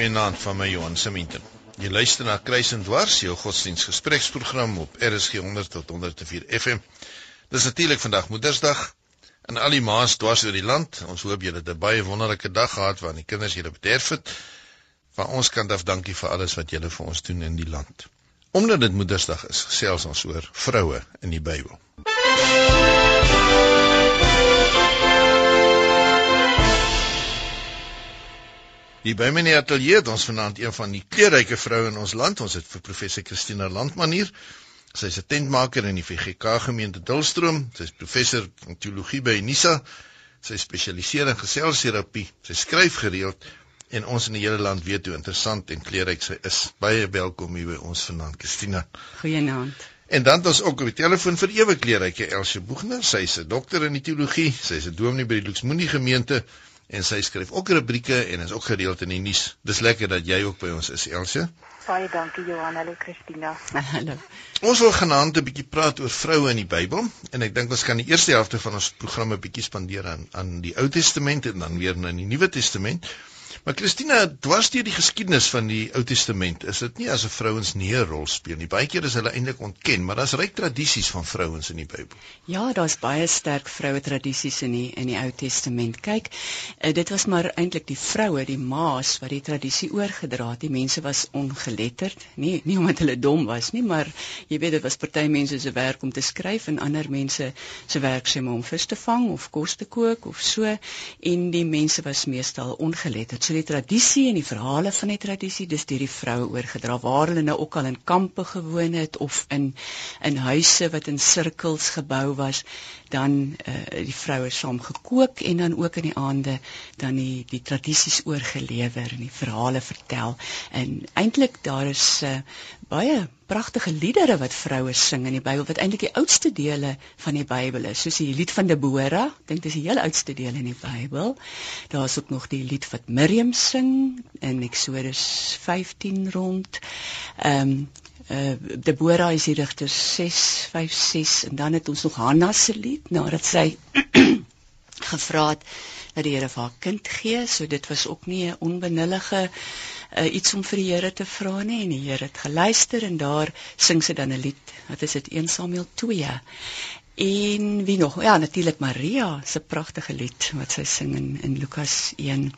Goeienaand van my Johan Seminten. Jy luister na Kruis en Dwars, jou godsdienstgespreksprogram op RSG 100 tot 104 FM. Dis natuurlik vandag Moedersdag en al die ma's dwars oor die land. Ons hoop julle het 'n baie wonderlike dag gehad waarin die kinders julle bederf het. Van ons kant af dankie vir alles wat julle vir ons doen in die land. Omdat dit Moedersdag is, gesels ons oor vroue in die Bybel. Hier by my in die ateljee het ons vanaand een van die kleurryke vroue in ons land. Ons het vir professor Christina Landman hier. Sy is 'n tentmaker in die VGK gemeente Dullstroom. Sy is professor van teologie by Unisa. Sy spesialiseer in geselsterapie. Sy skryf gereeld en ons in die hele land weet hoe interessant en kleurryk sy is. Baie welkom hier by ons vanaand, Christina. Goeienaand. En dan het ons ook op die telefoon vir ewe kleurryke Elsje Boegner. Sy is 'n dokter in die teologie. Sy is 'n dominee by die Luxmoenie gemeente en sy skryf ook rubrieke en is ook gereeld in die nuus. Dis lekker dat jy ook by ons is, Elsie. Baie dankie Johan, hallo Christina. Hallo. Ons wil genaamd 'n bietjie praat oor vroue in die Bybel en ek dink ons kan die eerste helfte van ons program 'n bietjie spandeer aan aan die Ou Testament en dan weer na die Nuwe Testament. Maar Christina, dwars deur die geskiedenis van die Ou Testament, is dit nie asof vrouens nie 'n rol speel nie. Baie keer is hulle eintlik ontken, maar daar's ryk tradisies van vrouens in die Bybel. Ja, daar's baie sterk vroue tradisies in die in die Ou Testament. Kyk, uh, dit was maar eintlik die vroue, die ma's wat die tradisie oorgedra het. Die mense was ongeletterd, nie nie omdat hulle dom was nie, maar jy weet dit was party mense se werk om te skryf en ander mense se werk sê om vis te vang of kos te kook of so en die mense was meestal ongeletterd so die tradisie en die verhale van die tradisie. Dis deur die vroue oorgedra waar hulle nou ook al in kampe gewoon het of in in huise wat in sirkels gebou was dan uh, die vroue saam gekook en dan ook in die aande dan die die tradisies oorgelewer en die verhale vertel. En eintlik daar is uh, baie pragtige liedere wat vroue sing in die Bybel wat eintlik die oudste dele van die Bybel is soos die lied van Deborah. Dink dis die heel oudste deel in die Bybel. Daar's ook nog die lied wat Miriam sing in Eksodus 15 rond. Ehm um, uh Deborah is die rigter 656 en dan het ons nog Hanna se lied nadat sy gevra het dat die Here vir haar kind gee, so dit was ook nie 'n onbenullige uh, iets om vir die Here te vra nie en die Here het geluister en daar sing sy dan 'n lied. Wat is dit 1 Samuel 2. En wie nog? Ja, natuurlik Maria se pragtige lied wat sy sing in in Lukas 1.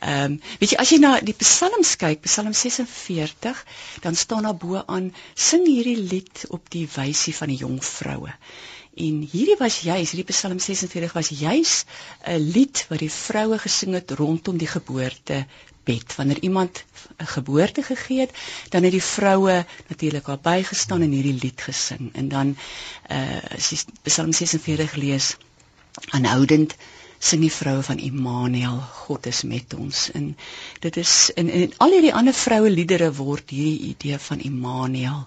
Ehm, um, weet jy as jy na die Psalms kyk, Psalm 46, dan staan daar bo aan sing hierdie lied op die wysie van die jong vroue. En hierdie was juis hierdie Psalm 46 was juis 'n lied wat die vroue gesing het rondom die geboorte bed. Wanneer iemand 'n geboorte gegee het, dan het die vroue natuurlik daar bygestaan en hierdie lied gesing. En dan uh as jy Psalm 46 lees, aanhoudend sing die vroue van Immanuel, God is met ons. En dit is in in al hierdie ander vroue liedere word hierdie idee van Immanuel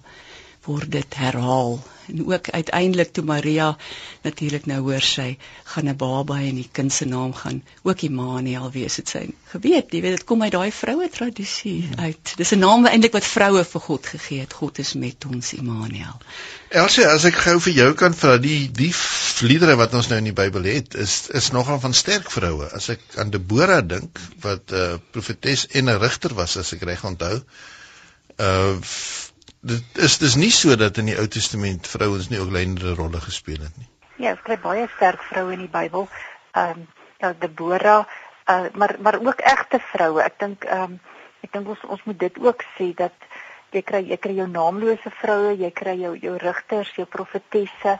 word dit herhaal. En ook uiteindelik toe Maria natuurlik nou hoor sy gaan 'n baba en die kind se naam gaan ook Immanuel wees. Het sy geweet jy weet dit kom uit daai vroue tradisie uit. Dis 'n naam eintlik wat vroue vir God gegee het. God is met ons Immanuel. Elsie as ek gou vir jou kan vra die die liedere wat ons nou in die Bybel het is is nogal van sterk vroue as ek aan Deborah dink wat 'n uh, profetes en 'n rigter was as ek reg onthou uh dit is dis nie so dat in die Ou Testament vrouens nie ook kleinere rolle gespeel het nie. Ja, ons kry baie sterk vroue in die Bybel. Ehm um, ja, Deborah, uh, maar maar ook egte vroue. Ek dink ehm um, ek dink ons ons moet dit ook sê dat jy kry jy kry jou naamlose vroue, jy kry jou jou rigters, jou profetesse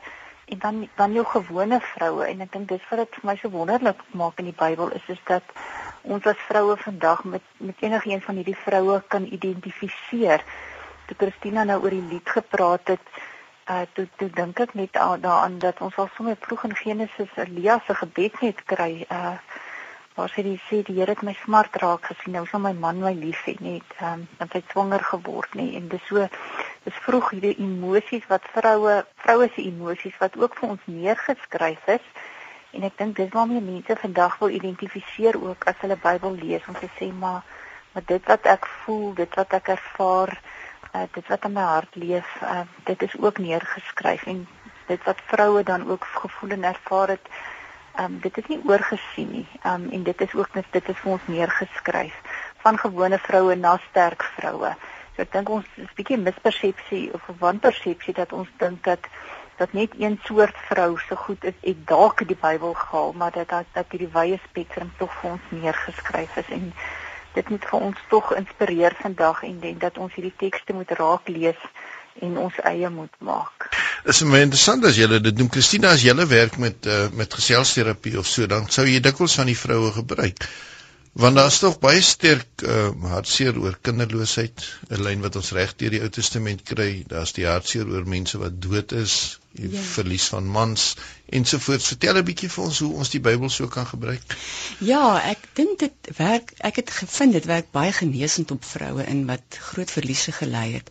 en dan dan jou gewone vroue en ek dink dis wat dit vir my so wonderlik maak in die Bybel is is dat ons as vroue vandag met met enigiets van hierdie vroue kan identifiseer toe Christina nou oor die lied gepraat het, uh toe toe dink ek net daaraan dat ons al sommer vroeg in Genesis Elia se gebed net kry. Uh waar sy sê die Here het my smart raak gesien, nou sal my man my lief hê net, um want hy swanger geword nê en dis so dis vroeg hierdie emosies wat vroue vroue se emosies wat ook vir ons neergeskryf is. En ek dink dis waarmee mense vandag wil identifiseer ook as hulle Bybel lees om te sê maar maar dit wat ek voel, dit wat ek ervaar, uh, dit wat in my hart leef, uh, dit is ook neergeskryf en dit wat vroue dan ook gevoel en ervaar het, um, dit is nie oorgesien nie. Um, en dit is ook net dit is vir ons neergeskryf. van gewone vroue na sterk vroue. So ek dink ons is 'n bietjie mispersepsie of wanpersepsie dat ons dink dat dat net een soort vrou so goed is en dalk die Bybel gehaal, maar dat, dat hierdie wye spektrum tog vir ons neergeskryf is en dit moet vir ons tog inspireer vandag en dink dat ons hierdie tekste moet raak lees en ons eie moet maak. Is my interessant as jy dit doen Christina as jy werk met uh, met geselsterapie of so dan sou jy dikwels van die vroue gebruik. Want daar's tog baie sterk uh, hartseer oor kinderloosheid, 'n lyn wat ons reg deur die Ou Testament kry. Daar's die hartseer oor mense wat dood is, die ja. verlies van mans ensovoorts. Vertel 'n bietjie vir ons hoe ons die Bybel so kan gebruik. Ja, ek dink dit werk. Ek het gevind dit werk baie genesend op vroue in wat groot verliese gelei het.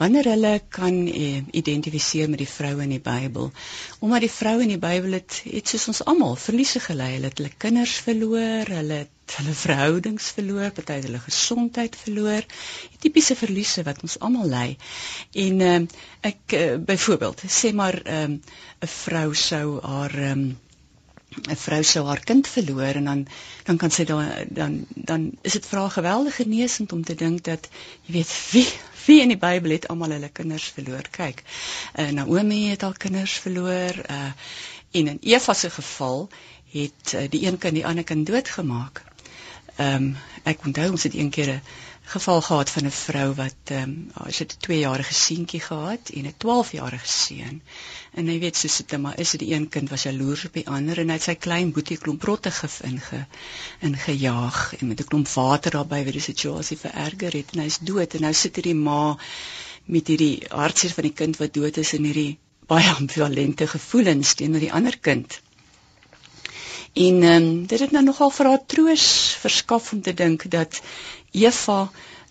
Wanneer hulle kan eh, identifiseer met die vroue in die Bybel, omdat die vroue in die Bybel het, het soos ons almal verliese gelei. Hulle het hulle kinders verloor, hulle het hulle verhoudings verloor, party hulle gesondheid verloor. Tipiese verliese wat ons almal ly. En uh, ek uh, byvoorbeeld sê maar um, 'n vrou sou haar um, 'n vrou sou haar kind verloor en dan dan kan sy dan dan dan is dit vir haar geweldige genesend om te dink dat jy weet wie wie in die Bybel het almal hulle kinders verloor. Kyk, uh, Naomi het haar kinders verloor uh, en in Eva se geval het uh, die een kind die ander kind doodgemaak. Ehm um, ek onthou ons het een keer 'n geval gehad van 'n vrou wat ehm um, sy het 'n 2-jarige seentjie gehad en 'n 12-jarige seun. En jy weet soos dit maar is, die een kind was jaloers op die ander en hy het sy klein boetie klomp rottegif inge ingejaag en met 'n klomp water daarbey wat die situasie vererger het en hy's dood en nou sit hierdie ma met hierdie hartseer van die kind wat dood is en hierdie baie ambivalente gevoelens teenoor die ander kind. En ehm um, dit het nou nogal vir haar troos verskaf om te dink dat Eva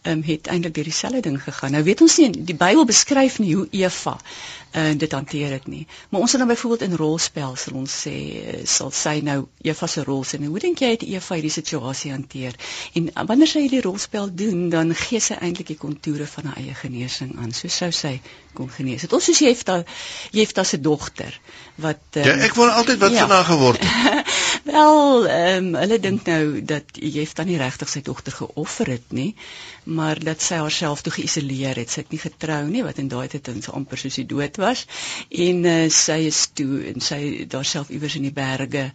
um, het eintlik deur dieselfde ding gegaan. Nou weet ons nie die Bybel beskryf nie hoe Eva uh, dit hanteer dit nie. Maar ons het dan byvoorbeeld in rolspel sal ons sê eh, sal sy nou Eva se rol sien. Hoe dink jy het Eva hierdie situasie hanteer? En wanneer sy hierdie rolspel doen, dan gee sy eintlik die kontoure van haar eie genesing aan. So sou sy kon genees het. Ons soos jy het jy het daar se dogter wat um, Ja, ek wou altyd wat ja. van haar geword het. Wel, ehm um, hulle dink nou dat jy het dan nie regtig sy dogter geoffer het nie, maar dat sy haarself toe geïsoleer het. Sy het nie getrou nie, wat in daai tyd dan so amper soos die dood was en uh, sy is toe en sy daarself iewers in die berge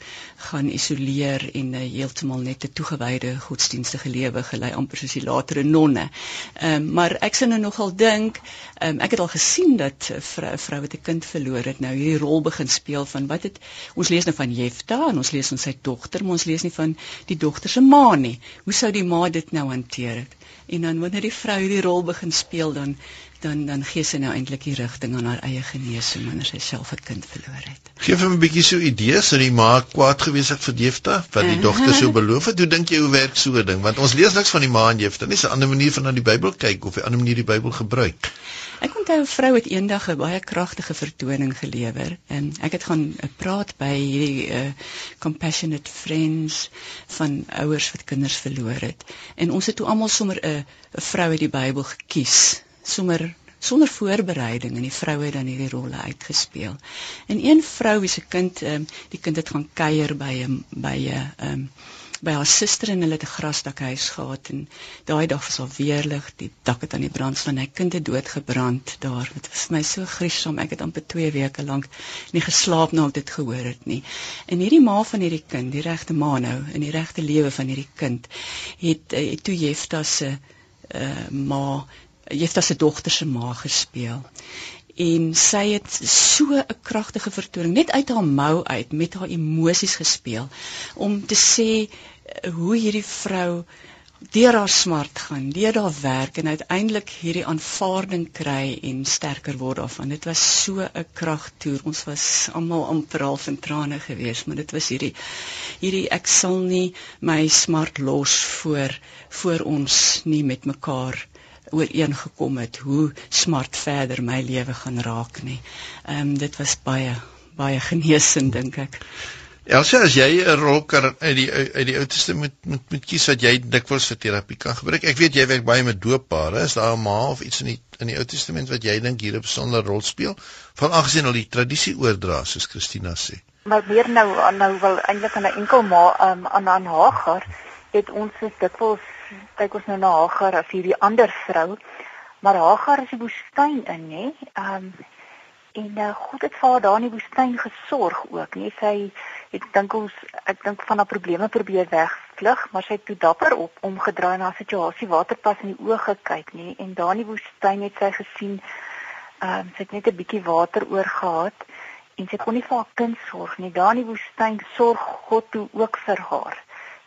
gaan isoleer en uh, heeltemal net 'n toegewyde godsdienstige lewe gelei amper soos die latere nonne. Ehm um, maar ek sien nou nogal dink, um, ek het al gesien dat 'n vrou, vrou wat 'n kind verloor het nou hierdie rol begin speel van wat het ons lees nou van Jefta en ons lees van sy dogter, maar ons lees nie van die dogter se ma nie. Hoe sou die ma dit nou hanteer het? En dan wanneer die vrou hierdie rol begin speel dan dan dan gee sy nou eintlik die rigting aan haar eie genesing wanneer sy self 'n kind verloor het. Geef hom 'n bietjie so idees dat die ma kwaad gewees het vir Jefta wat die dogter so beloof het. Hoe dink jy hoe werk so 'n ding? Want ons lees niks van die ma en Jefta nie. Dis 'n ander manier van na die Bybel kyk of 'n ander manier die Bybel gebruik. Ek onthou 'n vrou het eendag 'n baie kragtige vertoning gelewer en ek het gaan uh, praat by hierdie uh, compassionate friends van ouers wat kinders verloor het. En ons het toe almal sommer 'n 'n vrou uit die Bybel gekies sommer sonder voorbereiding en die vroue het dan hierdie rolle uitgespeel. En een vrou wie se kind ehm die kind het gaan kuier by 'n by 'n ehm by haar suster en hulle het 'n grasdakhuis gehad en daai dag was al weerlig, die dak het aan die brand staan. Hy kind het doodgebrand daar. Dit was vir my so griesom. Ek het amper 2 weke lank nie geslaap nadat dit gehoor het nie. En hierdie ma van hierdie kind, die regte ma nou in die regte lewe van hierdie kind, het, het toe Jefta se uh, ma Jefta se dogter se ma gespeel. En sy het so 'n kragtige vertoning net uit haar mou uit met haar emosies gespeel om te sê eh, hoe hierdie vrou deur haar smart gaan, deur haar werk en uiteindelik hierdie aanvaarding kry en sterker word daarvan. Dit was so 'n kragtoer. Ons was almal amper half in trane geweest, maar dit was hierdie hierdie ek sal nie my smart los voor voor ons nie met mekaar ooreengekom het hoe smart verder my lewe gaan raak nie. Ehm um, dit was baie baie genesend dink ek. Elsa, as jy 'n rol kan uit die uit die Ou Testament moet moet moet kies wat jy dikwels vir terapie kan gebruik. Ek weet jy werk baie met dooppare. Is daar 'n ma of iets in die in die Ou Testament wat jy dink hier 'n besondere rol speel? Veral aangesien al die tradisie oordra soos Christina sê. Maar meer nou nou wel eintlik aan 'n enkel ma um, aan aan Hagar het ons dikwels kyk ons nou na Hagar as hierdie ander vrou. Maar Hagar is die woestyn in, nê? Ehm um, en uh, God het vir haar daar in die woestyn gesorg ook, nê? Sy ek dink ons ek dink van haar probleme probeer wegvlug, maar sy het toe dapper op omgedraai na 'n situasie waterpas in die oë gekyk, nê? En daar in die woestyn het sy gesien ehm um, sy het net 'n bietjie water oor gehad en sy kon nie vir haar kind sorg nie. Daar in die woestyn sorg God toe ook vir haar.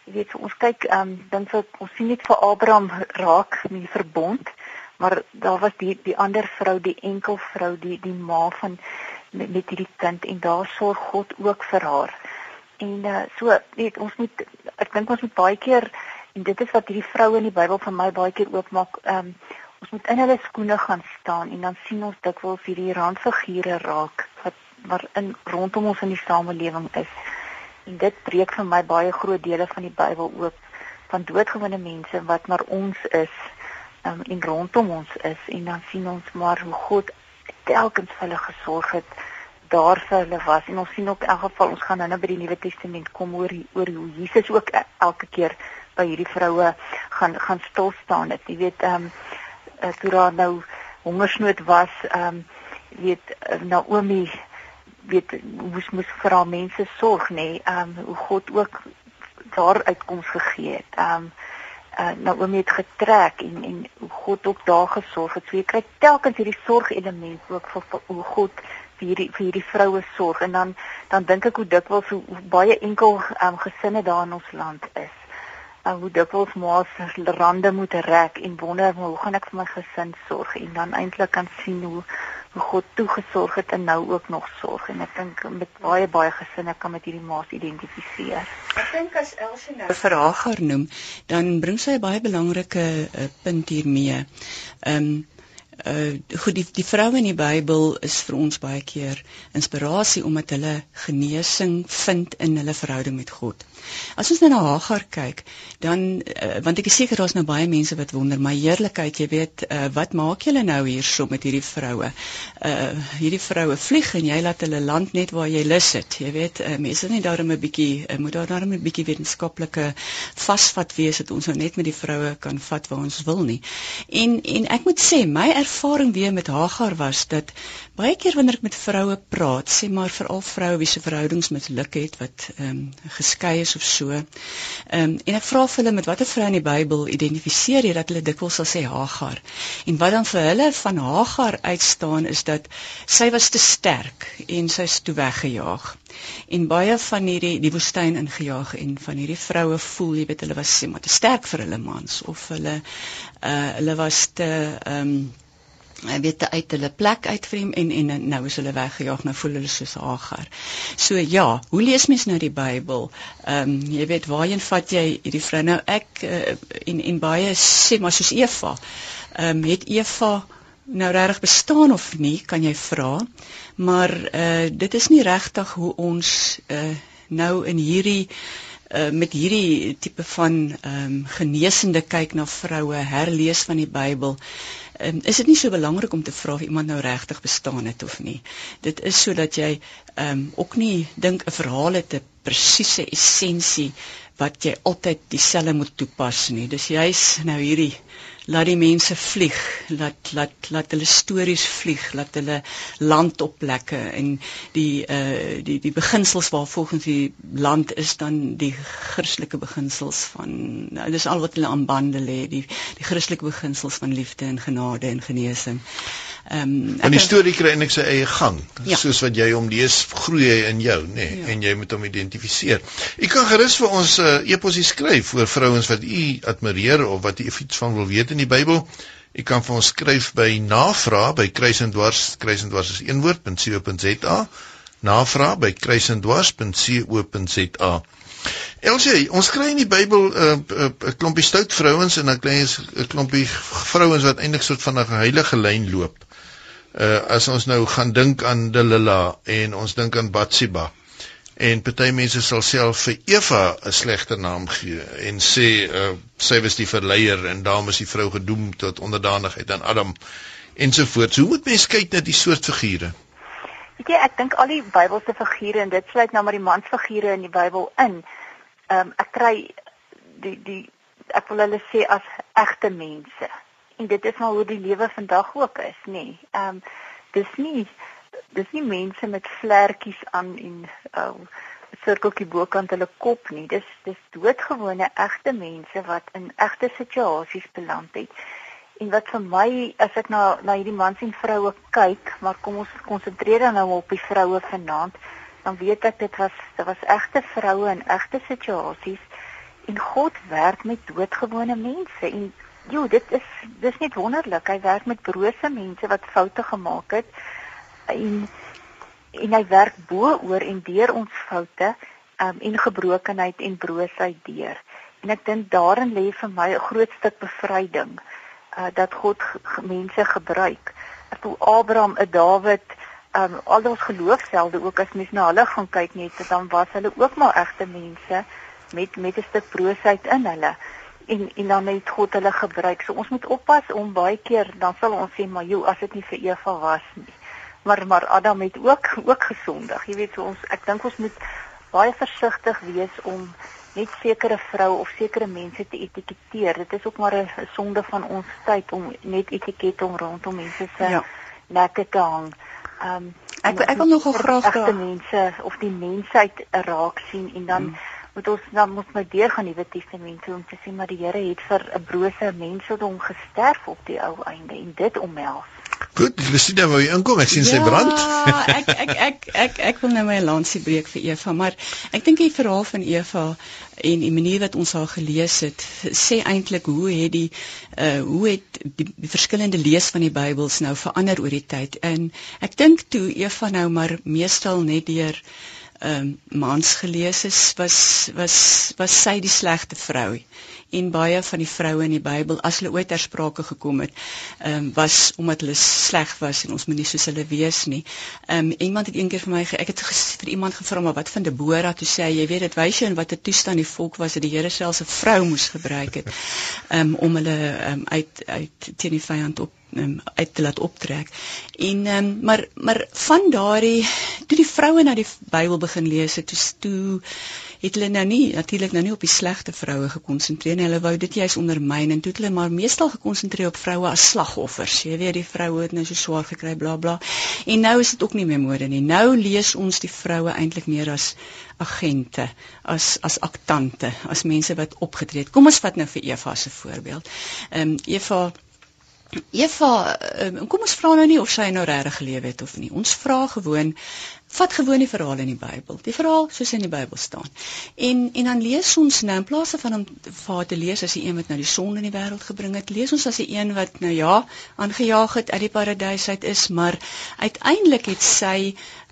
Jy weet, ons kyk ehm um, dink vir ons sien net vir Abraham raak in die verbond, maar daar was die die ander vrou, die enkel vrou, die die ma van met, met hierdie kind en daar sorg God ook vir haar. En uh, so weet ons moet ek dink ons moet baie keer en dit is wat hierdie vroue in die Bybel vir my baie keer oopmaak. Ehm um, ons moet in hulle skoene gaan staan en dan sien ons dikwels hierdie randfigure raak wat maar in rondom ons in die samelewing is. En dit breek vir my baie groot dele van die Bybel oop van doodgewone mense wat maar ons is um, en rondom ons is. En dan sien ons maar hoe God telkens vir hulle gesorg het daar vir hulle was. En ons sien ook in elk geval ons gaan nou by die Nuwe Testament kom oor oor hoe Jesus ook e, elke keer by hierdie vroue gaan gaan stil staan het. Jy weet ehm um, toe daar nou hongersnood was ehm um, weet Naomi weet moes moes vir haar mense sorg nê ehm um, hoe God ook daar uitkoms gegee het. Ehm um, uh, Naomi het getrek en en hoe God ook daar gesorg het. So jy kry telkens hierdie sorgelement ook vir, hoe God vir hierdie vir hierdie vroue sorg. En dan dan dink ek hoe dikwels hoe, hoe baie enkel um, gesinne daar in ons land is. En hoe dikwels maas rande moet rek en wonder hoe gaan ek vir my gesin sorg? En dan eintlik kan sien hoe hoe God toegesorg het en nou ook nog sorg en ek dink met baie baie gesinne kan met hierdie maas identifiseer. Ek dink as Elsie nou vir Hagar noem, dan bring sy 'n baie belangrike uh, punt hiermee. Ehm um, uh goed die die vroue in die Bybel is vir ons baie keer inspirasie omdat hulle genesing vind in hulle verhouding met God. As ons nou na Hagar kyk, dan uh, want ek is seker daar's nou baie mense wat wonder, maar heerlikheid, jy weet, uh, wat maak julle nou hierso met hierdie vroue? Uh hierdie vroue vlieg en jy laat hulle land net waar jy lus het. Jy weet, uh, mense nie daarom 'n bietjie uh, moet daar daarom 'n bietjie wetenskaplike vasvat wees dat ons nou net met die vroue kan vat waar ons wil nie. En en ek moet sê, my ervaring weer met Hagar was dat baie keer wanneer ek met vroue praat, sê maar veral vroue wie se verhoudings misluk het wat ehm um, geskei is of so. Ehm um, en ek vra vir hulle met watter vrou in die Bybel identifiseer jy dat hulle dikwels sal sê Hagar. En wat dan vir hulle van Hagar uitstaan is dat sy was te sterk en sy's toe weggejaag. En baie van hierdie die woestyn ingejaag en van hierdie vroue voel jy weet hulle was sê maar te sterk vir hulle mans of hulle uh hulle was te ehm um, hy weet uit hulle plek uitvreem en en nou is hulle weggejaag nou voel hulle soos Hagar. So ja, hoe lees mens nou die Bybel? Ehm um, jy weet waarheen vat jy hierdie vrou nou ek uh, en en baie sê maar soos Eva. Ehm um, het Eva nou regtig bestaan of nie kan jy vra. Maar uh dit is nie regtig hoe ons uh nou in hierdie uh, met hierdie tipe van ehm um, genesende kyk na vroue herlees van die Bybel um, is dit nie so belangrik om te vra of iemand nou regtig bestaan het of nie. Dit is sodat jy ehm um, ook nie dink 'n verhaal het 'n presiese essensie wat jy altyd dieselfde moet toepas nie. Dis juis nou hierdie laat die mense vlieg, laat laat laat hulle stories vlieg, laat hulle land op plekke en die uh die die beginsels waar volgens die land is dan die Christelike beginsels van nou dis al wat hulle aan bande lê, die die Christelike beginsels van liefde en genade en genesing. Ehm um, en die storie kry eintlik sy eie gang, ja. soos wat jy hom lees, groei hy in jou, nê, nee, ja. en jy moet hom identifiseer. U kan gerus vir ons 'n uh, eposie skryf vir vrouens wat u admireer of wat u iets van wil weet in die Bybel. U kan vir ons skryf by navraag by kruisendwars, kruisendwars is een woord.co.za. Navraag by kruisendwars.co.za. Elsie, ons kry in die Bybel 'n uh, 'n uh, uh, klompie stout vrouens en dan kry ons 'n klompie vrouens wat eintlik soort van 'n heilige lyn loop uh, as ons nou gaan dink aan Delilah en ons dink aan Batsheba en party mense sal self vir Eva 'n slegte naam gee en sê uh, sy was die verleier en daarom is die vrou gedoem tot onderdanigheid aan Adam ensovoorts. Hoe moet mens kyk na die soort figure? Weet jy, ek dink al die Bybelse figure en dit sluit nou maar die mansfigure in die Bybel in. Ehm um, ek kry die die ek wil hulle sê as egte mense. En dit is maar hoe die lewe vandag ook is, nê. Nee. Ehm um, dis nie dis nie mense met vlekkies aan en uh, ehm, sirkeltjie bokant hulle kop nie. Dis dis doodgewone egte mense wat in egte situasies beland het. En wat vir my as ek na na hierdie mans en vroue kyk, maar kom ons konsentreer dan nou op die vroue vanaand, dan weet ek dit was dit was egte vroue in egte situasies en God werk met doodgewone mense en jo, dit is dis net wonderlik. Hy werk met brose mense wat foute gemaak het en en hy werk bo oor en deur ons foute um, en gebrokenheid en broosheid deur. En ek dink daarin lê vir my 'n groot stuk bevryding uh, dat God mense gebruik. Ek voel Abraham, 'n Dawid, um, al ons geloofshelde ook as mens na hulle gaan kyk net dan was hulle ook maar egte mense met met 'n stuk broosheid in hulle en en dan het God hulle gebruik. So ons moet oppas om baie keer dan sal ons sê maar joh as dit nie vir Eva was nie maar maar Adam het ook ook gesondig. Jy weet so ons ek dink ons moet baie versigtig wees om net sekere vroue of sekere mense te etiketeer. Dit is ook maar 'n sonde van ons tyd om net etikette om rondom mense se ja. nekke te hang. Ehm um, ek ek wil nogal graag daai mense of die mensheid raak sien en dan hmm. Moet ons dan moet my deur gaan nuwe testament om te sien maar die Here het vir 'n brose mensdom gesterf op die ou einde en dit omhels. Goed, Christina, wou jy inkom? Ek sien ja, sy brand. Ja, ek ek ek ek ek wil nou my lansie breek vir Eva, maar ek dink die verhaal van Eva en die manier wat ons haar gelees het, sê eintlik hoe het die uh hoe het die, die verskillende lees van die Bybels nou verander oor die tyd. En ek dink toe Eva nou maar meestal net deur um, mans gelees is, was was was sy die slegte vrou en baie van die vroue in die Bybel as hulle ooit ter sprake gekom het, um, was omdat hulle sleg was en ons moet nie soos hulle wees nie. Ehm um, iemand het eendag vir my ek het vir iemand gevra maar wat van Debora toe sê jy weet dit wys jou in watter toestand die volk was dat die Here selfs 'n vrou moes gebruik het um, om hulle um, uit uit teen die vyand op um, uit te laat optrek. En um, maar maar van daardie toe die vroue na die Bybel begin lees het, toe, toe het hulle nou nie natuurlik nou nie op die slegte vroue gekonsentreer nie. Hulle wou dit juist ondermyn en toe het hulle maar meestal gekonsentreer op vroue as slagoffers. Jy weet die vroue het nou so swaar gekry bla bla. En nou is dit ook nie meer mode nie. Nou lees ons die vroue eintlik meer as agente, as as aktante, as mense wat opgetree het. Kom ons vat nou vir Eva se voorbeeld. Ehm um, Eva Eva, um, kom ons vra nou nie of sy nou regtig geleef het of nie. Ons vra gewoon vat gewoon die verhale in die Bybel. Die verhaal soos in die Bybel staan. En en dan lees ons nou in plaas van om vir te lees as die een wat nou die sonde in die wêreld gebring het, lees ons as die een wat nou ja, aangejaag het uit die paradys uit is, maar uiteindelik het sy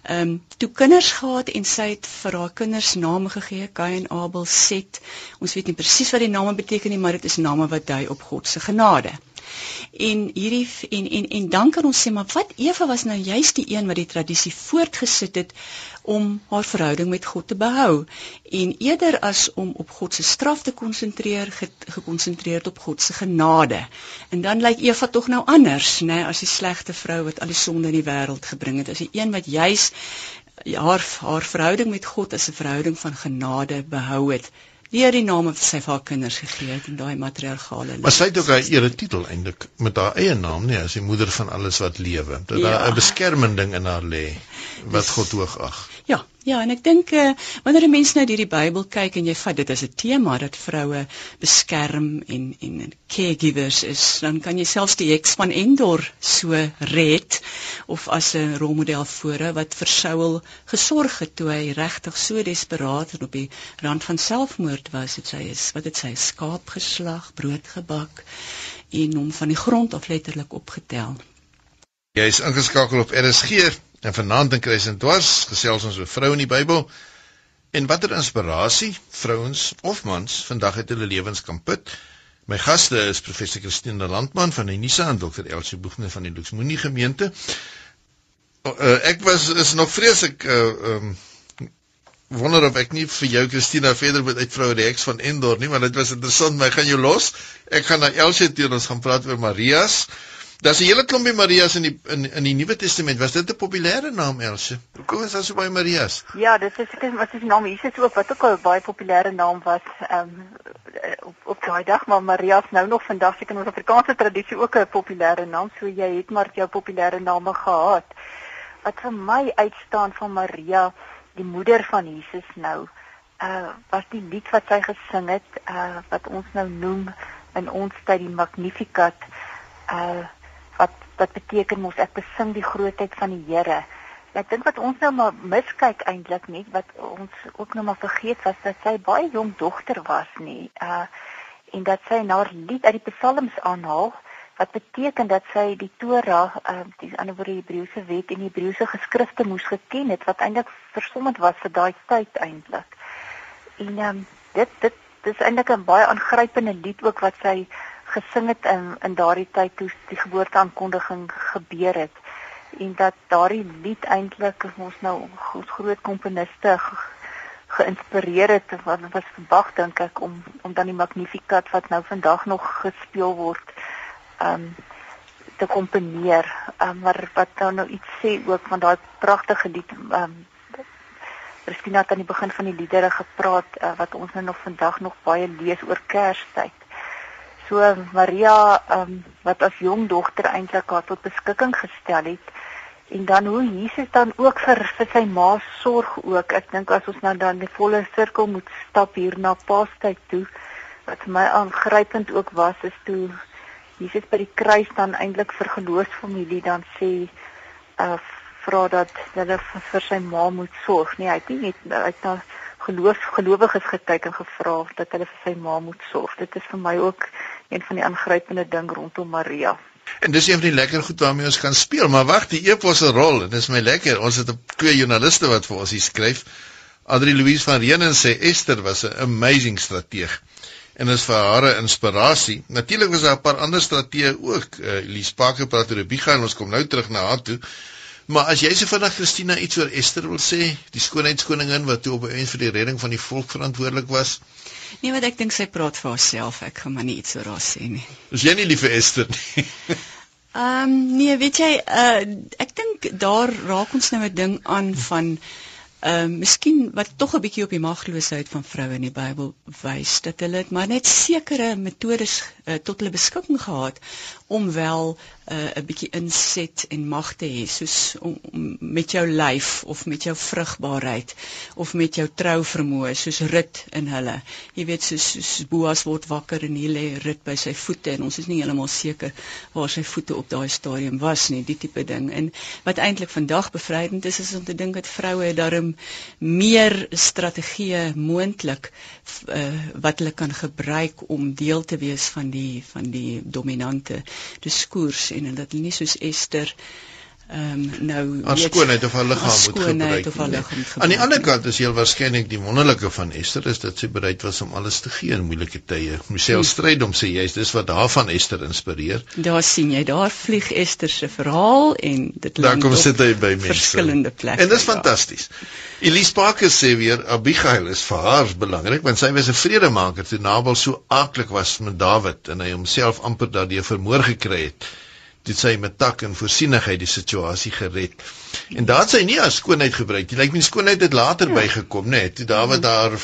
ehm um, toe kinders gehad en sy het vir haar kinders name gegee, Kain, Abel, Set. Ons weet nie presies wat die name beteken nie, maar dit is name wat dui op God se genade. En hierdie en en en dan kan ons sê maar wat Eva was nou juist die een wat die tradisie voortgesit het om haar verhouding met God te behou en eerder as om op God se straf te konsentreer gekonsentreerd op God se genade. En dan lyk Eva tog nou anders, nê, nee, as die slegte vrou wat al die sonde in die wêreld gebring het, as die een wat juist haar haar verhouding met God as 'n verhouding van genade behou het deur die name wat sy vir haar kinders gegee het en daai matriargale. Maar sy het ook haar eretitel eintlik met haar eie naam, nee, as die moeder van alles wat lewe. Dat ja. daar 'n beskermende ding in haar lê wat God hoog ag. Ja, ja, en ek dink uh, wanneer 'n mens nou deur die Bybel kyk en jy vat dit as 'n tema dat vroue beskerm en en caregivers is, dan kan jy selfs die heks van Endor so red of as 'n rolmodel voor wat vir Saul gesorg het toe hy regtig so desperaat en op die rand van selfmoord was, het sy is wat het sy skaap geslag, brood gebak en hom van die grond af letterlik opgetel. Jy is ingeskakel op RSG En vanaand in Kruis en Dwars gesels ons oor vroue in die Bybel en watter inspirasie vrouens of mans vandag uit hulle lewens kan put. My gaste is professor Christine Landman van Unisa en dokter Elsie Boegne van die Luxmoenie gemeente. Uh, ek was is nog vreeslik uh um wonder of ek nie vir jou Christina verder moet uitvrou heks van Endor nie, maar dit was interessant, maar ek gaan jou los. Ek gaan na Elsie toe en ons gaan praat oor Marias. Daar's 'n hele klompie Marias in die in in die Nuwe Testament. Was dit 'n populêre naam Else? Hoekom is daar so baie Marias? Ja, dit is ek wat is naam Jesus ook wat ook 'n baie populêre naam was um, op op daai dag, maar Maria is nou nog vandag seker in ons Afrikaanse tradisie ook 'n populêre naam, so jy het maar jou populêre name gehad. Wat vir my uitstaan van Maria, die moeder van Jesus nou, uh was die lied wat sy gesing het, uh wat ons nou noem in ons tyd die Magnificat, uh wat beteken mos ek besing die grootheid van die Here. Ek dink wat ons nou maar miskyk eintlik net wat ons ook nou maar vergeet was dat sy baie jong dogter was nie. Uh en dat sy na haar lied uit die psalms aanhaal wat beteken dat sy die Torah, uh die ander woorde Hebreëse wet en Hebreëse geskrifte moes geken het wat eintlik versommend was vir daai tyd eintlik. En um dit dit dis eintlik 'n baie aangrypende lied ook wat sy gesing het in in daardie tyd toe die geboorteaankondiging gebeur het. En dat daardie lied eintlik ons nou ons groot komponiste geïnspireer het wat was Bach dink ek om om dan die Magnificat wat nou vandag nog gespeel word um te komponeer. Um, maar wat dan nou iets sê ook van daai pragtige lied um Christina het aan die begin van die liedere gepraat uh, wat ons nou nog vandag nog baie lees oor Kerstyd so Maria um, wat as jong dogter eintlik haar tot beskikking gestel het. En dan hoe Jesus dan ook vir vir sy ma sorg ook. Ek dink as ons nou dan die volle sirkel moet stap hier na Paastyd toe wat vir my aangrypend ook was is toe Jesus by die kruis dan eintlik vir geloofsfamilie dan sê uh vra dat hulle vir sy ma moet sorg. Nee hy het nie net uit na geloof gelowiges gekyk en gevra dat hulle vir sy ma moet sorg. Dit is vir my ook een van die aangrypende ding rondom Maria. En dis een van die lekker goed waarmee ons kan speel, maar wag, die epos se rol, dit is my lekker. Ons het twee joernaliste wat vir ons hier skryf. Adri Louise van Reenen sê Esther was 'n amazing strateeg en is vir haar 'n inspirasie. Natuurlik was daar 'n paar ander strateë ook. Uh, Elise Parker praat oor Rebecca en ons kom nou terug na haar toe. Maar as jy se vinnig Christina iets oor Esther wil sê, die skoonheidskoningin wat toe op 'n vir die redding van die volk verantwoordelik was. Nee, wat ek dink sy praat vir haarself. Ek gaan maar nie iets oor haar sê nie. Is jy nie lief vir Esther nie? Ehm um, nee, weet jy, uh, ek dink daar raak ons nou 'n ding aan van Ehm uh, miskien wat tog 'n bietjie op die magloosheid van vroue in die Bybel wys dat hulle maar net sekere metodes uh, tot hulle beskikking gehad om wel 'n uh, bietjie inset en mag te hê soos om, om met jou lyf of met jou vrugbaarheid of met jou trou vermoë soos Rut in hulle. Jy weet soos, soos Boas word wakker en hier lê Rut by sy voete en ons is nie heeltemal seker waar sy voete op daai stadium was nie, die tipe ding. En wat eintlik vandag bevrydend is is om te dink dat vroue daarom meer strategieë moontlik uh, wat hulle kan gebruik om deel te wees van die van die dominante diskurs en dat hulle nie soos Esther ehm um, nou haar skoonheid of haar liggaam moet gebruik. Of haar liggaam gebruik. Aan die ander kant is heel waarskynlik die wonderlike van Esther is dat sy bereid was om alles te gee in moeilike tye. Michelle hmm. stryd om sê jy's dis wat haar van Esther inspireer. Daar sien jy, daar vlieg Esther se verhaal en dit land kom sit hy by mense. Verskillende plekke. En dis fantasties. Elise Parker sê weer Abigail is vir haar belangrik want sy was 'n vredemaker toe Nabal so aaklik was met Dawid en hy homself amper daardeur vermoor gekry het dit sy met tak en voorsienigheid die situasie gered. En daar het sy nie haar skoonheid gebruik nie. Lyk my skoonheid het later ja. bygekom, né? Nee, toe Dawid daar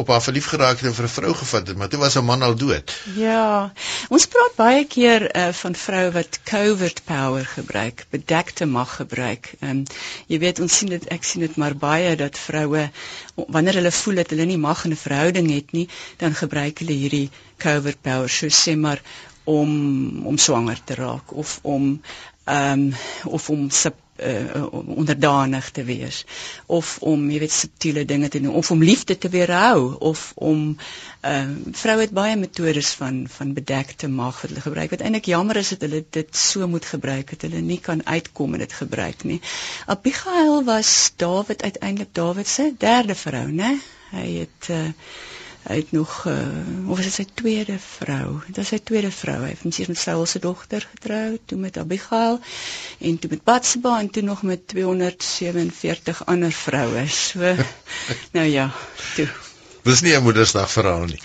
op haar verlief geraak het en vir 'n vrou gevat het, maar toe was haar man al dood. Ja. Ons praat baie keer uh, van vroue wat covert power gebruik, bedekte mag gebruik. Ehm um, jy weet ons sien dit ek sien dit maar baie dat vroue wanneer hulle voel dat hulle nie mag in 'n verhouding het nie, dan gebruik hulle hierdie covert power. So sê maar om om swanger te raak of om ehm um, of om sub uh, onderdanig te wees of om jy weet subtiele dinge te doen of om liefde te weerhou of om ehm uh, vroue het baie metodes van van bedekte mag wat hulle gebruik. Wat eintlik jammer is dat hulle dit so moet gebruik dat hulle nie kan uitkom en dit gebruik nie. Abigail was Dawid uiteindelik Dawid se derde vrou né? Hy het uh, hy het nog uh, of is dit sy tweede vrou? Dit is sy tweede vrou. Hy het mens met Saul se dogter getrou, toe met Abigail en toe met Batseba en toe nog met 247 ander vroue. So nou ja, toe. Dis nie 'n moedersdag verhaal nie.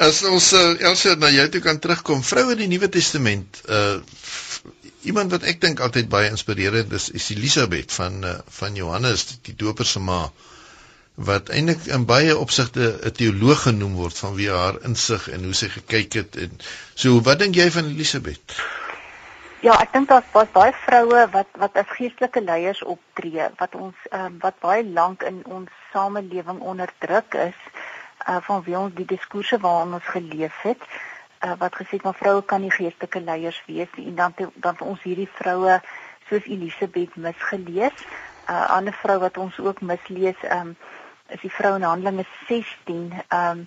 As ons uh, Elsie na jou toe kan terugkom, vroue in die Nuwe Testament, uh iemand wat ek dink altyd baie inspirerend is, is Elisabeth van uh, van Johannes die doper se ma wat eintlik in baie opsigte 'n teoloog genoem word van wie haar insig en hoe sy gekyk het en so wat dink jy van Elisabeth? Ja, ek dink daar's was baie vroue wat wat as geestelike leiers optree wat ons um, wat baie lank in ons samelewing onderdruk is uh, van wie ons die diskurse waarin ons geleef het uh, wat gesê het maar vroue kan nie geestelike leiers wees nie en dan dan ons hierdie vroue soos Elisabeth misgelees. 'n uh, Ander vrou wat ons ook mislees um, is die vrou in Handelinge 16 um,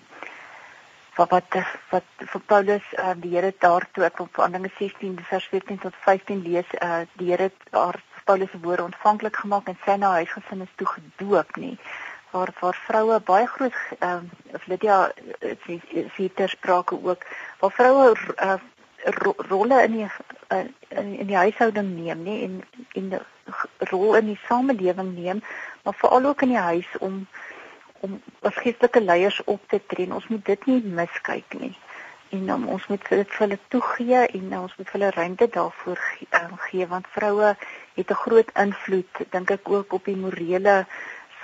wat wat wat vir Paulus uh, die Here daartoe ek op Handelinge 16 vers 14 tot 15 lees uh, die Here haar Paulus se woorde ontvanklik gemaak en sy na huis gesin is toe gedoop nie waar waar vroue baie groot ehm uh, Lydia sê sê ter sprake ook waar vroue uh, ro rolle in die uh, in, in die huishouding neem nie en die rol in die samelewing neem maar veral ook in die huis om om as geestelike leiers op te tree. Ons moet dit nie miskyk nie. En um, ons moet dit vir hulle toegee en uh, ons moet hulle ruimte daarvoor gee, um, gee want vroue het 'n groot invloed dink ek ook op die morele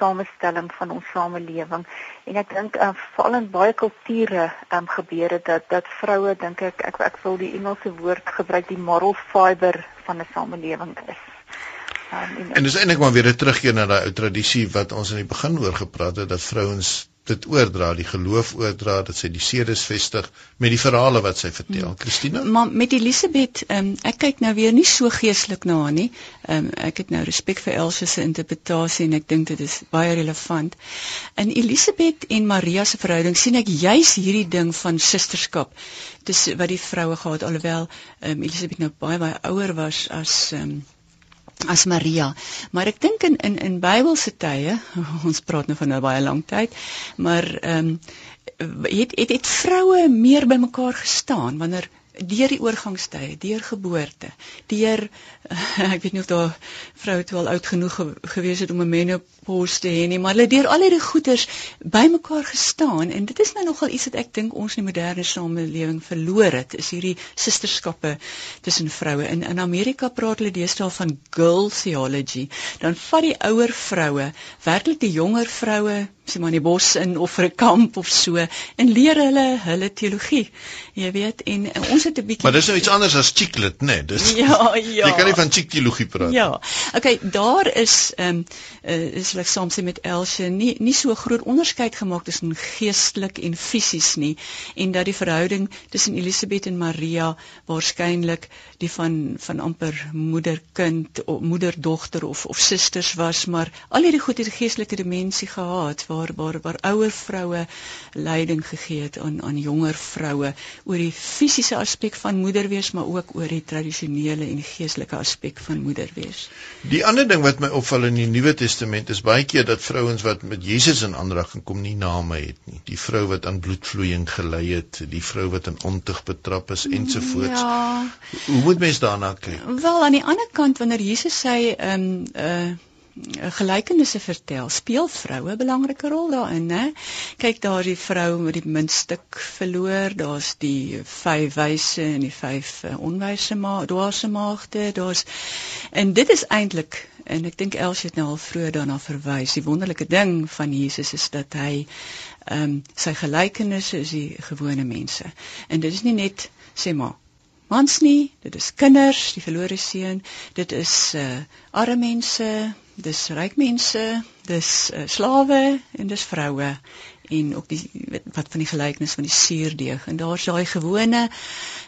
samestelling van ons samelewing. En ek dink uh, veral in baie kulture um, gebeur dit dat dat vroue dink ek ek ek wil die Engelse woord gebruik die moral fiber van 'n samelewing is. Um, en, en dis eintlik maar weer 'n terugkeer na daai ou tradisie wat ons in die begin oor gepraat het dat vrouens dit oordra, die geloof oordra, dat sy die sedes vestig met die verhale wat sy vertel. Hmm. Christina? Maar met Elisabeth, um, ek kyk nou weer nie so geestelik na haar nie. Um, ek het nou respek vir Elsie se interpretasie en ek dink dit is baie relevant. In Elisabeth en Maria se verhouding sien ek juis hierdie ding van susterskap. Dis wat die vroue gehad alhoewel um, Elisabeth nou baie baie ouer was as um, as Maria. Maar ek dink in in in Bybelse tye, ons praat nou van 'n baie lang tyd, maar ehm um, het het het vroue meer bymekaar gestaan wanneer deur die oorgangstye, deur geboorte, deur ek weet nie of daar vroue toe al oud genoeg ge, gewees het om 'n menopause te hê nie, maar hulle deur al hierdie goeters bymekaar gestaan en dit is nou nogal iets wat ek dink ons in die moderne samelewing verloor het, is hierdie sisterskappe tussen vroue. In in Amerika praat hulle deesdae van girl theology. Dan vat die ouer vroue, werklik die jonger vroue sê maar in die bos in of vir 'n kamp of so en leer hulle hulle teologie. Jy weet en, en ons het 'n bietjie Maar dis nou iets anders as chiclet, né? Nee, dis Ja, ja. Jy kan nie van chick teologie praat. Ja. Okay, daar is ehm um, uh, is ek saam sê met Elsje nie nie so groot onderskeid gemaak tussen geestelik en fisies nie en dat die verhouding tussen Elisabeth en Maria waarskynlik die van van amper moeder-kind of moeder-dogter of of susters was, maar al hierdie goed het 'n geestelike dimensie gehad waar waar waar ouer vroue leiding gegee het aan aan jonger vroue oor die fisiese aspek van moeder wees maar ook oor die tradisionele en geestelike aspek van moeder wees. Die ander ding wat my opval in die Nuwe Testament is baie keer dat vrouens wat met Jesus in aanraking kom nie name het nie. Die vrou wat aan bloedvloeiing gelei het, die vrou wat in ontug betrap is ensovoorts. Ja. Hoe moet mens daarna kyk? Wel aan die ander kant wanneer Jesus sê ehm um, uh gelykenisse vertel, speel vroue 'n belangrike rol daarin, né? Kyk daar die vrou met die muntstuk verloor, daar's die vyf wyse en die vyf uh, onwyse ma dwaase maagde, daar's en dit is eintlik en ek dink Elsie het nou al vroeër daarna verwys. Die wonderlike ding van Jesus is dat hy ehm um, sy gelykenisse is die gewone mense. En dit is nie net sê maar mans nie, dit is kinders, die verlore seun, dit is uh arme mense, dis ryk mense, dis uh, slawe en dis vroue en ook die wat van die gelykenis van die suurdeeg en daar's daai gewone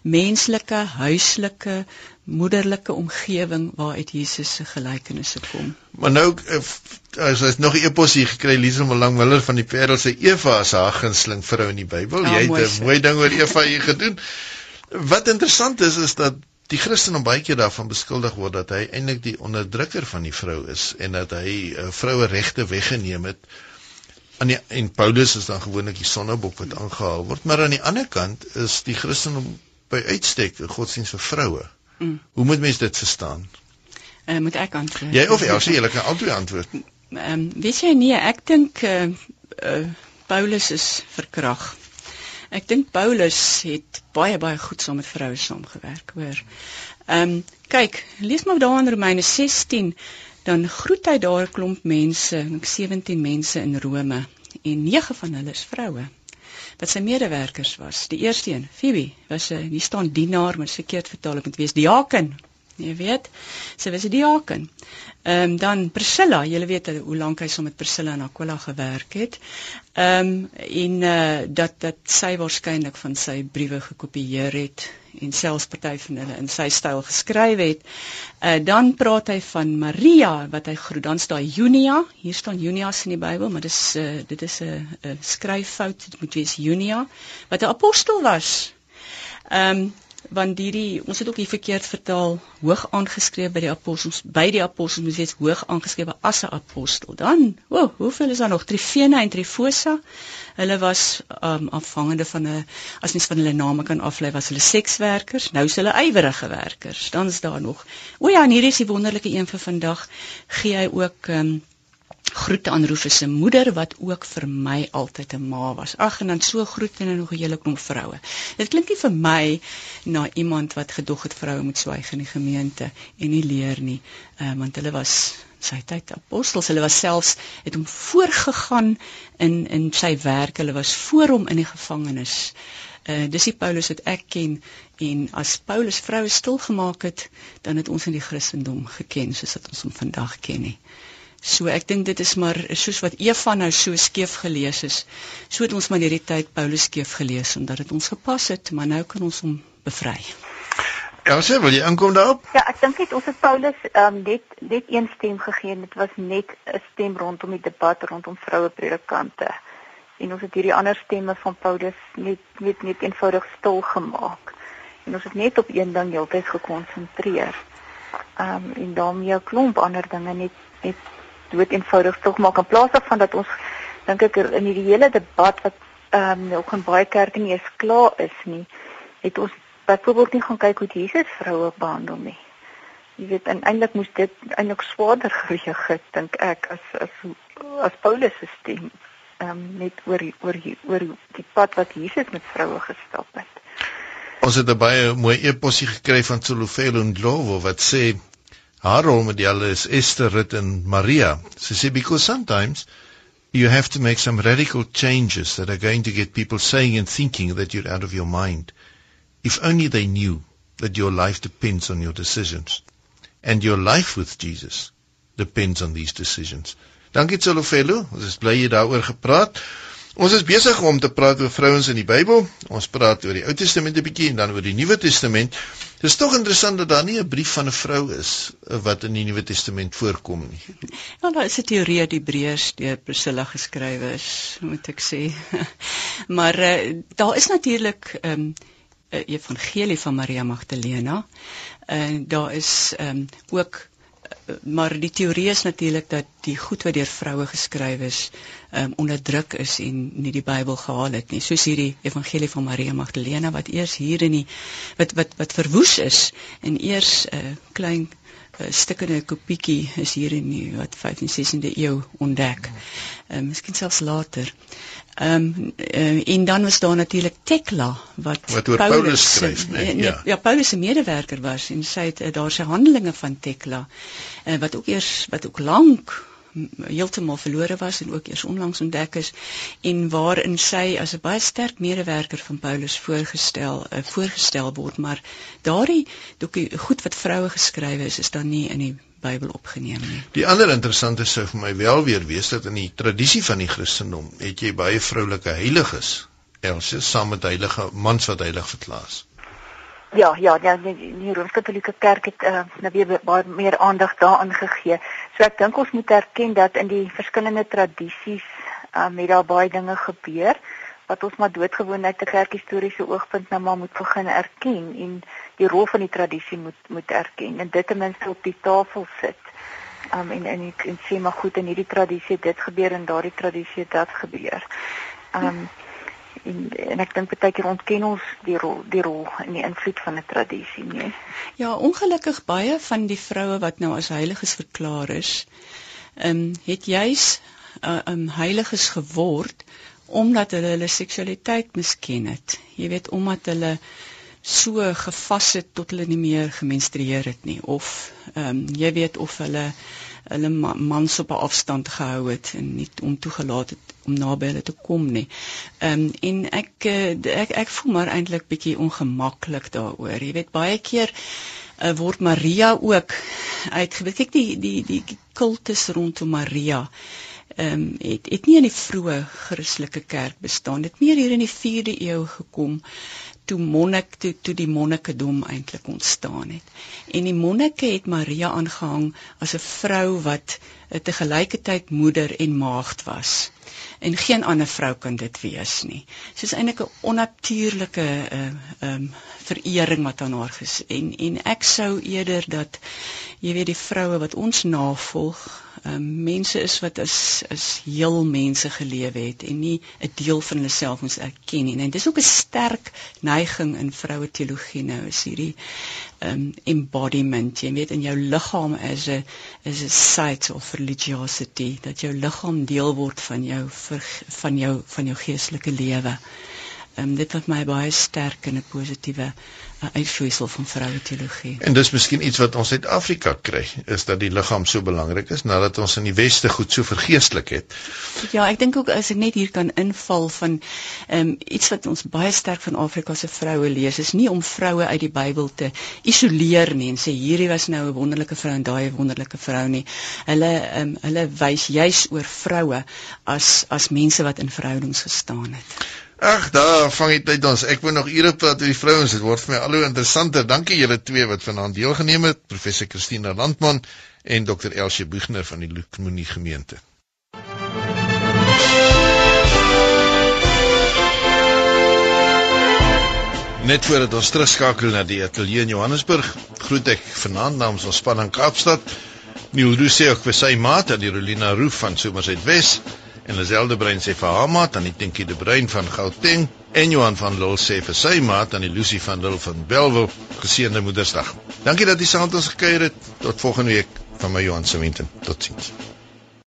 menslike huislike moederlike omgewing waaruit Jesus se gelykenisse kom. Maar nou eh, as jy nog 'n epos hier gekry Liesel Malang Miller van die Parel sê Eva is haar gunsteling vrou in die Bybel. Ja, jy het 'n mooi ding oor Eva hier gedoen. Wat interessant is is dat die Christen om baie keer daarvan beskuldig word dat hy eintlik die onderdrukker van die vrou is en dat hy uh, vroue regte weggeneem het. Aan die en Paulus is dan gewoonlik die sonnebok wat aangehaal word, maar aan die ander kant is die Christen by uitstek 'n godsdienst vir vroue. Mm. Hoe moet mens dit verstaan? Uh, moet ek antwoord? Jy of Elsie, jy kan altyd antwoord. Ehm um, weet jy nie, ek dink uh, uh, Paulus is verkrag. Ek dink Paulus het baie baie goed saam met vroue saamgewerk, hoor. Ehm um, kyk, lees maar daar in Romeine 16 dan groet hy daar 'n klomp mense, 17 mense in Rome en 9 van hulle is vroue wat sy medewerkers was. Die eerste een, Phoebe, was 'n hier staan dienaar, maar verkeerd vertaal, dit moet wees diaken. Jy weet, sy was 'n diaken. Ehm um, dan Priscilla, julle weet hoe lank hy so met Priscilla en Aquila gewerk het. Ehm um, en uh dat dat sy waarskynlik van sy briewe gekopieer het en selfs party van hulle in sy styl geskryf het. Uh dan praat hy van Maria wat hy groet. Dan staan Junia. Hier staan Junias in die Bybel, maar dis uh dit is 'n skryffout. Dit moet wees Junia wat 'n apostel was. Ehm um, want hierdie ons het ook hier verkeerd vertaal hoog aangeskryf by die apostels by die apostels moet wees hoog aangeskryf as 'n apostel. Dan o oh, hoeveel is daar nog? Trifena en Trifosa hulle was um, afhangende van 'n as mens van hulle name kan aflei was hulle sekswerkers nou is hulle ywerige werkers. Dan is daar nog o ja en hier is die wonderlike een vir vandag gee hy ook um, groete aan Rufus se moeder wat ook vir my altyd 'n ma was. Ag en dan so groete en nog 'n hele klomp vroue. Dit klink nie vir my na iemand wat gedog het vroue moet swyg in die gemeente en nie leer nie, uh, want hulle was sy tyd apostels. Hulle was selfs het hom voorgegaan in in sy werk. Hulle was voor hom in die gevangenis. Uh dis die Paulus wat ek ken en as Paulus vroue stil gemaak het, dan het ons in die Christendom geken soos wat ons hom vandag ken nie. So ek dink dit is maar soos wat Eva nou so skeef gelees is. So het ons maar hierdie tyd Paulus skeef gelees omdat dit ons gepas het, maar nou kan ons hom bevry. Elsie, wil jy aankom daarop? Ja, ek dink dit ons het Paulus um, net net een stem gegee. Dit was net 'n stem rondom die debat rondom vroue predikante. En ons het hierdie ander stemme van Paulus net net net eenvoudig stil gemaak. En ons het net op een ding heeltyd gekonsentreer. Ehm um, en daarmee 'n klomp ander dinge net net dood eenvoudig tog maak in plaas daarvan dat ons dink ek in die hele debat wat ehm um, nog in baie kerke nie eens klaar is nie, het ons byvoorbeeld nie gaan kyk hoe Jesus vroue behandel nie. Jy weet eintlik moes dit eintlik swaarder geweg het dink ek as as as Paulus se stem ehm um, net oor oor oor die pad wat Jesus met vroue gestap het. Ons het 'n baie mooi eposie gekry van Tsolofelo Ndlovu wat sê haar rolmodel is Esther Rit and Maria. She said because sometimes you have to make some radical changes that are going to get people saying and thinking that you're out of your mind. If only they knew that your life depends on your decisions. And your life with Jesus depends on these decisions. Dankie Tsolofelo, ons is bly jy daaroor gepraat. Ons is besig om te praat oor vrouens in die Bybel. Ons praat oor die Ou Testament 'n bietjie en dan oor die Nuwe Testament. Dit is tog interessant dat daar nie 'n brief van 'n vrou is eh, wat in die Nuwe Testament voorkom nie. Ja, daar is 'n teorie dat Hebreërs deur Priscilla geskrywe is, moet ek sê. maar uh, daar is natuurlik 'n um, uh, evangelie van Maria Magdalena. En uh, daar is um, ook maar die teorie is natuurlik dat die goed wat deur vroue geskryf is, um, onderdruk is en nie die Bybel gehaal het nie. Soos hierdie Evangelie van Maria Magdalena wat eers hier in die wat wat wat verwoes is en eers 'n uh, klein uh, stukkende kopietjie is hier in die wat 15de eeu ontdek. Ehm uh, miskien selfs later. Ehm um, uh, en dan was daar natuurlik Tekla wat wat oor Paulus, Paulus skryf, nee, nee, ja. Ja, Paulus se medewerker was en sy het uh, daar sy handelinge van Tekla uh, wat ook eers wat ook lank heeltemal verlore was en ook eers onlangs ontdek is en waarin sy as 'n baie sterk medewerker van Paulus voorgestel uh, voorgestel word maar daardie goed wat vroue geskrywe is is dan nie in die Bybel opgeneem nie. Die ander interessante sou vir my wel weer wees dat in die tradisie van die Christendom het jy baie vroulike heiliges, else saam met heilige mans wat heilig verklaar is. Ja, ja, ja, die, die Rooms-Katolieke Kerk het uh, nou weer baie meer aandag daaraan gegee. So ek dink ons moet erken dat in die verskillende tradisies um, het daar baie dinge gebeur wat ons maar doodgewoon uit 'n kerkhistoriese oogpunt nou maar moet begin erken en die rol van die tradisie moet moet erken en dit ten minste op die tafel sit. Um en en ek en sê maar goed in hierdie tradisie dit gebeur en daardie tradisie dat gebeur. Um en, en ek dink baie keer ontken ons die rol die rol en die invloed van 'n tradisie, nee. Ja, ongelukkig baie van die vroue wat nou as heiliges verklaar is, um het juis uh, um heiliges geword omdat hulle hulle seksualiteit misken het. Jy weet omdat hulle so gevas het tot hulle nie meer gemenstrueer het nie of ehm um, jy weet of hulle hulle mans op 'n afstand gehou het en nie om toegelaat het om naby hulle te kom nie. Ehm um, en ek, uh, ek ek voel maar eintlik bietjie ongemaklik daaroor. Jy weet baie keer uh, word Maria ook uitgebreek. Kyk die die die kultus rondom Maria ehm um, het het nie in die vroeë Christelike kerk bestaan. Dit meer hier in die 4de eeu gekom toe monnik toe toe die monnikedom eintlik ontstaan het. En die monnike het Maria aangehang as 'n vrou wat te gelykertyd moeder en maagd was. En geen ander vrou kan dit wees nie. Soos eintlik 'n onnatuurlike ehm uh, um, verering wat aan haar ges en en ek sou eerder dat jy weet die vroue wat ons navolg um, mense is wat as as heel mense gelewe het en nie 'n deel van hulle self moes erken nie. En dis ook 'n sterk neiging in vroue teologie nou is hierdie um embodiment. Jy weet in jou liggaam is 'n is 'n site of religiosity dat jou liggaam deel word van jou van jou van jou geestelike lewe. Um dit wat my baie sterk in 'n positiewe 'n uitvloeisel van vroue teologie. En dis miskien iets wat ons uit Afrika kry, is dat die liggaam so belangrik is nadat ons in die weste goed so vergeestelik het. Ja, ek dink ook as ek net hier kan inval van ehm um, iets wat ons baie sterk van Afrika se vroue lees, is nie om vroue uit die Bybel te isoleer nie en sê hierdie was nou 'n wonderlike vrou en daai 'n wonderlike vrou nie. Hulle ehm um, hulle wys juis oor vroue as as mense wat in verhoudings gestaan het. Ag, daar vang jy tyd ons. Ek wil nog ure praat oor die vrouens. Dit word vir my al hoe interessanter. Dankie julle twee wat vanaand deelgeneem het, professor Christina Landman en dokter Elsie Boegner van die Lukmonie gemeente. Net voordat ons terugskakel na die ateljee in Johannesburg, groet ek vanaand namens ons span in Kaapstad. Nieu Russe ook vir sy maat, Adelina Roof van Somersheid Wes en Lazelle Brein sê vir haar maat aan die Tinkie de Brein van Gauteng en Johan van Lille sê vir sy maat aan die Lucy van Lille van Belwel geseënde Moedersdag. Dankie dat jy saam met ons gekuier het. Tot volgende week van my Johan Sementin. Totsiens.